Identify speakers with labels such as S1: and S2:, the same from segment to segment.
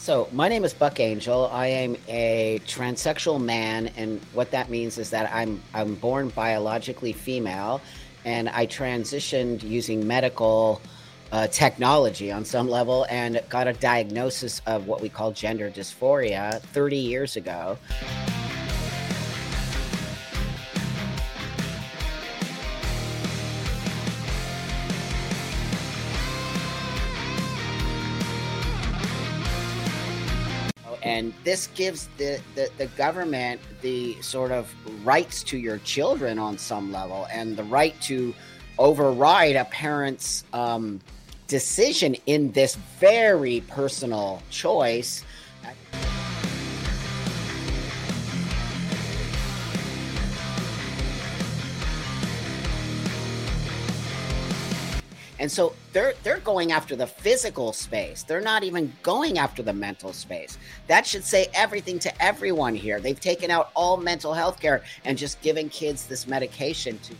S1: So, my name is Buck Angel. I am a transsexual man, and what that means is that I'm I'm born biologically female, and I transitioned using medical uh, technology on some level, and got a diagnosis of what we call gender dysphoria 30 years ago. And this gives the, the, the, government the sort of rights to your children on some level and the right to override a parent's um, decision in this very personal choice And so they're they're going after the physical space. They're not even going after the mental space. That should say everything to everyone here. They've taken out all mental health care and just giving kids this medication to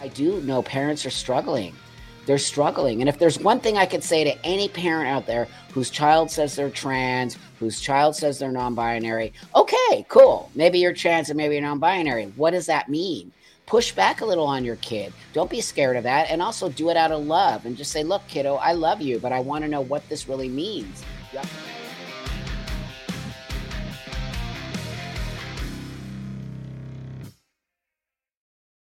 S1: I do know parents are struggling they're struggling. And if there's one thing I could say to any parent out there whose child says they're trans, whose child says they're non binary, okay, cool. Maybe you're trans and maybe you're non binary. What does that mean? Push back a little on your kid. Don't be scared of that. And also do it out of love and just say, look, kiddo, I love you, but I want to know what this really means. Yep.